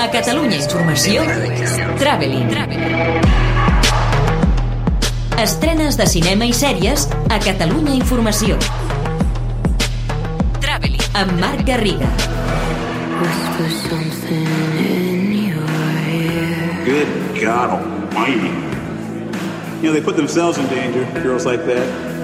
A Catalunya Informació, Traveling. Estrenes de cinema i sèries a Catalunya Informació. Traveling, amb Marc Garriga. Good God Almighty.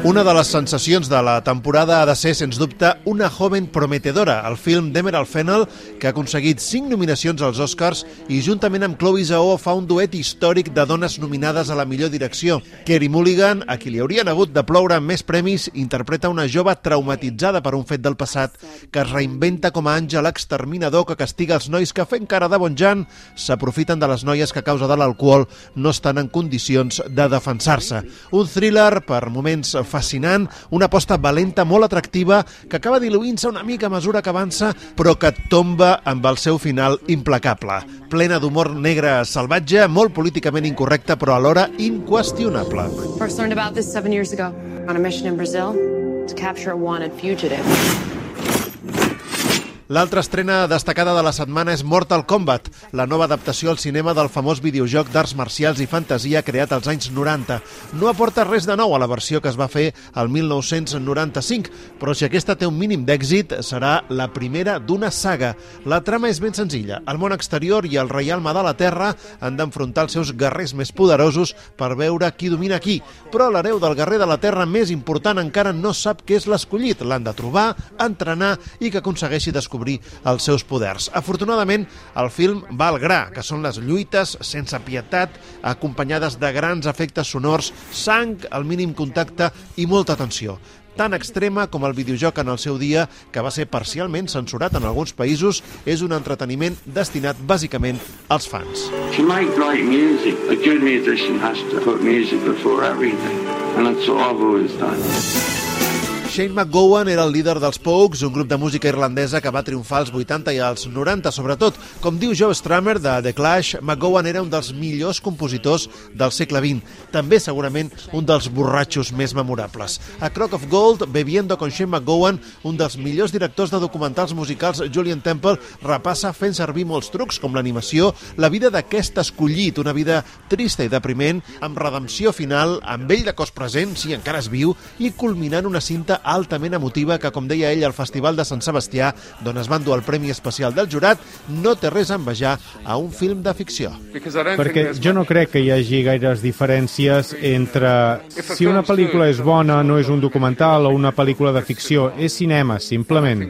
Una de les sensacions de la temporada ha de ser, sens dubte, Una joven prometedora, el film d'Emerald Fennell, que ha aconseguit 5 nominacions als Oscars i juntament amb Chloe Zhao fa un duet històric de dones nominades a la millor direcció. Kerry Mulligan, a qui li haurien hagut de ploure més premis, interpreta una jove traumatitzada per un fet del passat que es reinventa com a àngel exterminador que castiga els nois que fent cara de bon jan s'aprofiten de les noies que a causa de l'alcohol no estan en condicions de defensar-se. Un thriller per moments fascinant, una aposta valenta, molt atractiva, que acaba diluint-se una mica a mesura que avança, però que tomba amb el seu final implacable. Plena d'humor negre salvatge, molt políticament incorrecte, però alhora inqüestionable. First learned about this seven years ago on a mission in Brazil to capture a wanted fugitive. L'altra estrena destacada de la setmana és Mortal Kombat, la nova adaptació al cinema del famós videojoc d'arts marcials i fantasia creat als anys 90. No aporta res de nou a la versió que es va fer al 1995, però si aquesta té un mínim d'èxit, serà la primera d'una saga. La trama és ben senzilla. El món exterior i el reialme de la Terra han d'enfrontar els seus guerrers més poderosos per veure qui domina qui, però l'hereu del guerrer de la Terra més important encara no sap què és l'escollit. L'han de trobar, entrenar i que aconsegueixi descobrir descobrir els seus poders. Afortunadament, el film va al gra, que són les lluites sense pietat, acompanyades de grans efectes sonors, sang, al mínim contacte i molta tensió tan extrema com el videojoc en el seu dia, que va ser parcialment censurat en alguns països, és un entreteniment destinat bàsicament als fans. Music, a good musician has to put music before everything. And that's what I've always done. Shane McGowan era el líder dels Pogues, un grup de música irlandesa que va triomfar als 80 i als 90, sobretot. Com diu Joe Strummer de The Clash, McGowan era un dels millors compositors del segle XX, també segurament un dels borratxos més memorables. A Crock of Gold, Bebiendo con Shane McGowan, un dels millors directors de documentals musicals, Julian Temple, repassa fent servir molts trucs, com l'animació, la vida d'aquest escollit, una vida trista i depriment, amb redempció final, amb ell de cos present, si encara és viu, i culminant una cinta altament emotiva que, com deia ell, al Festival de Sant Sebastià, d'on es van dur el Premi Especial del Jurat, no té res a envejar a un film de ficció. Perquè jo no crec que hi hagi gaires diferències entre si una pel·lícula és bona, no és un documental o una pel·lícula de ficció, és cinema, simplement.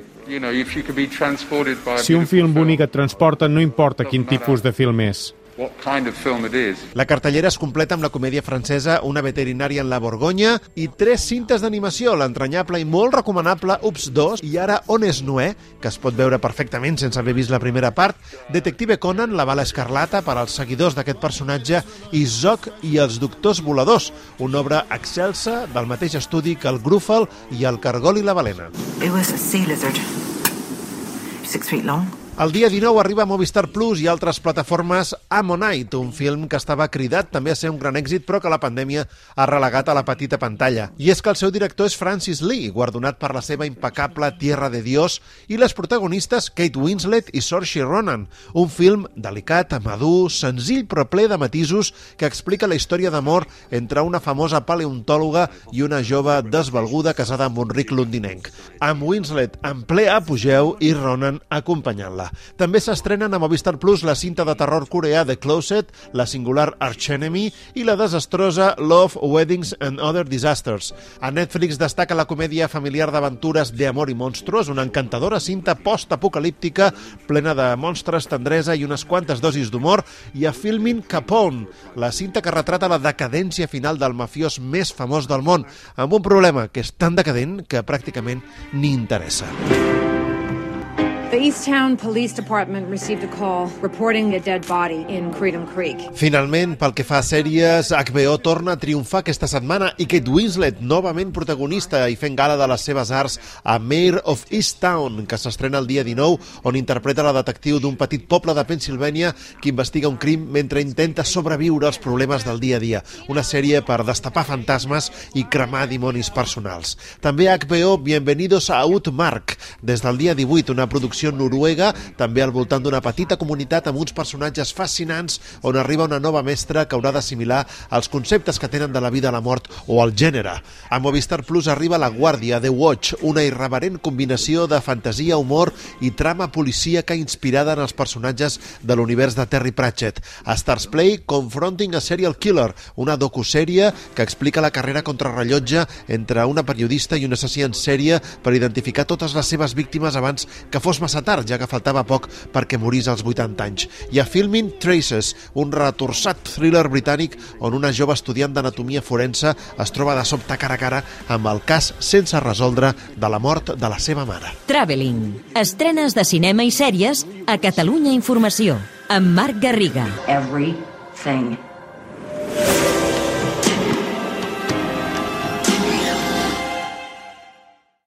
Si un film bonic et transporta, no importa quin tipus de film és. La cartellera es completa amb la comèdia francesa Una veterinària en la Borgonya i tres cintes d'animació, l'entranyable i molt recomanable Ups 2 i ara On és Noé, que es pot veure perfectament sense haver vist la primera part, Detective Conan, la bala escarlata per als seguidors d'aquest personatge i Zoc i els doctors voladors, una obra excelsa del mateix estudi que el Grúfal i el Cargol i la Balena. It was a sea lizard. Six feet long. El dia 19 arriba a Movistar Plus i altres plataformes Ammonite, un film que estava cridat també a ser un gran èxit però que la pandèmia ha relegat a la petita pantalla. I és que el seu director és Francis Lee, guardonat per la seva impecable Tierra de Dios i les protagonistes Kate Winslet i Saoirse Ronan. Un film delicat, madur, senzill però ple de matisos que explica la història d'amor entre una famosa paleontòloga i una jove desvalguda casada amb un ric londinenc. Amb Winslet en ple apogeu i Ronan acompanyant-la. També s'estrenen a Movistar Plus la cinta de terror coreà The Closet, la singular Archenemy i la desastrosa Love, Weddings and Other Disasters. A Netflix destaca la comèdia familiar d'aventures de Amor i Monstruos, una encantadora cinta post-apocalíptica plena de monstres, tendresa i unes quantes dosis d'humor, i a Filmin Capone, la cinta que retrata la decadència final del mafiós més famós del món, amb un problema que és tan decadent que pràcticament ni interessa. The Easttown Police Department received a call reporting a dead body in Freedom Creek. Finalment, pel que fa a sèries, HBO torna a triomfar aquesta setmana i Kate Winslet, novament protagonista i fent gala de les seves arts a Mayor of Easttown, que s'estrena el dia 19, on interpreta la detectiu d'un petit poble de Pennsylvania que investiga un crim mentre intenta sobreviure als problemes del dia a dia. Una sèrie per destapar fantasmes i cremar dimonis personals. També HBO, Bienvenidos a Outmark, des del dia 18, una producció d'ambientació noruega, també al voltant d'una petita comunitat amb uns personatges fascinants on arriba una nova mestra que haurà d'assimilar els conceptes que tenen de la vida, la mort o el gènere. A Movistar Plus arriba La Guàrdia, The Watch, una irreverent combinació de fantasia, humor i trama policíaca inspirada en els personatges de l'univers de Terry Pratchett. A Stars Play, Confronting a Serial Killer, una docusèrie que explica la carrera contrarrellotge entre una periodista i un assassí en sèrie per identificar totes les seves víctimes abans que fos massa tard, ja que faltava poc perquè morís als 80 anys. I a Filming Traces, un retorçat thriller britànic on una jove estudiant d'anatomia forense es troba de sobte cara a cara amb el cas sense resoldre de la mort de la seva mare. Traveling. Estrenes de cinema i sèries a Catalunya Informació amb Marc Garriga. Everything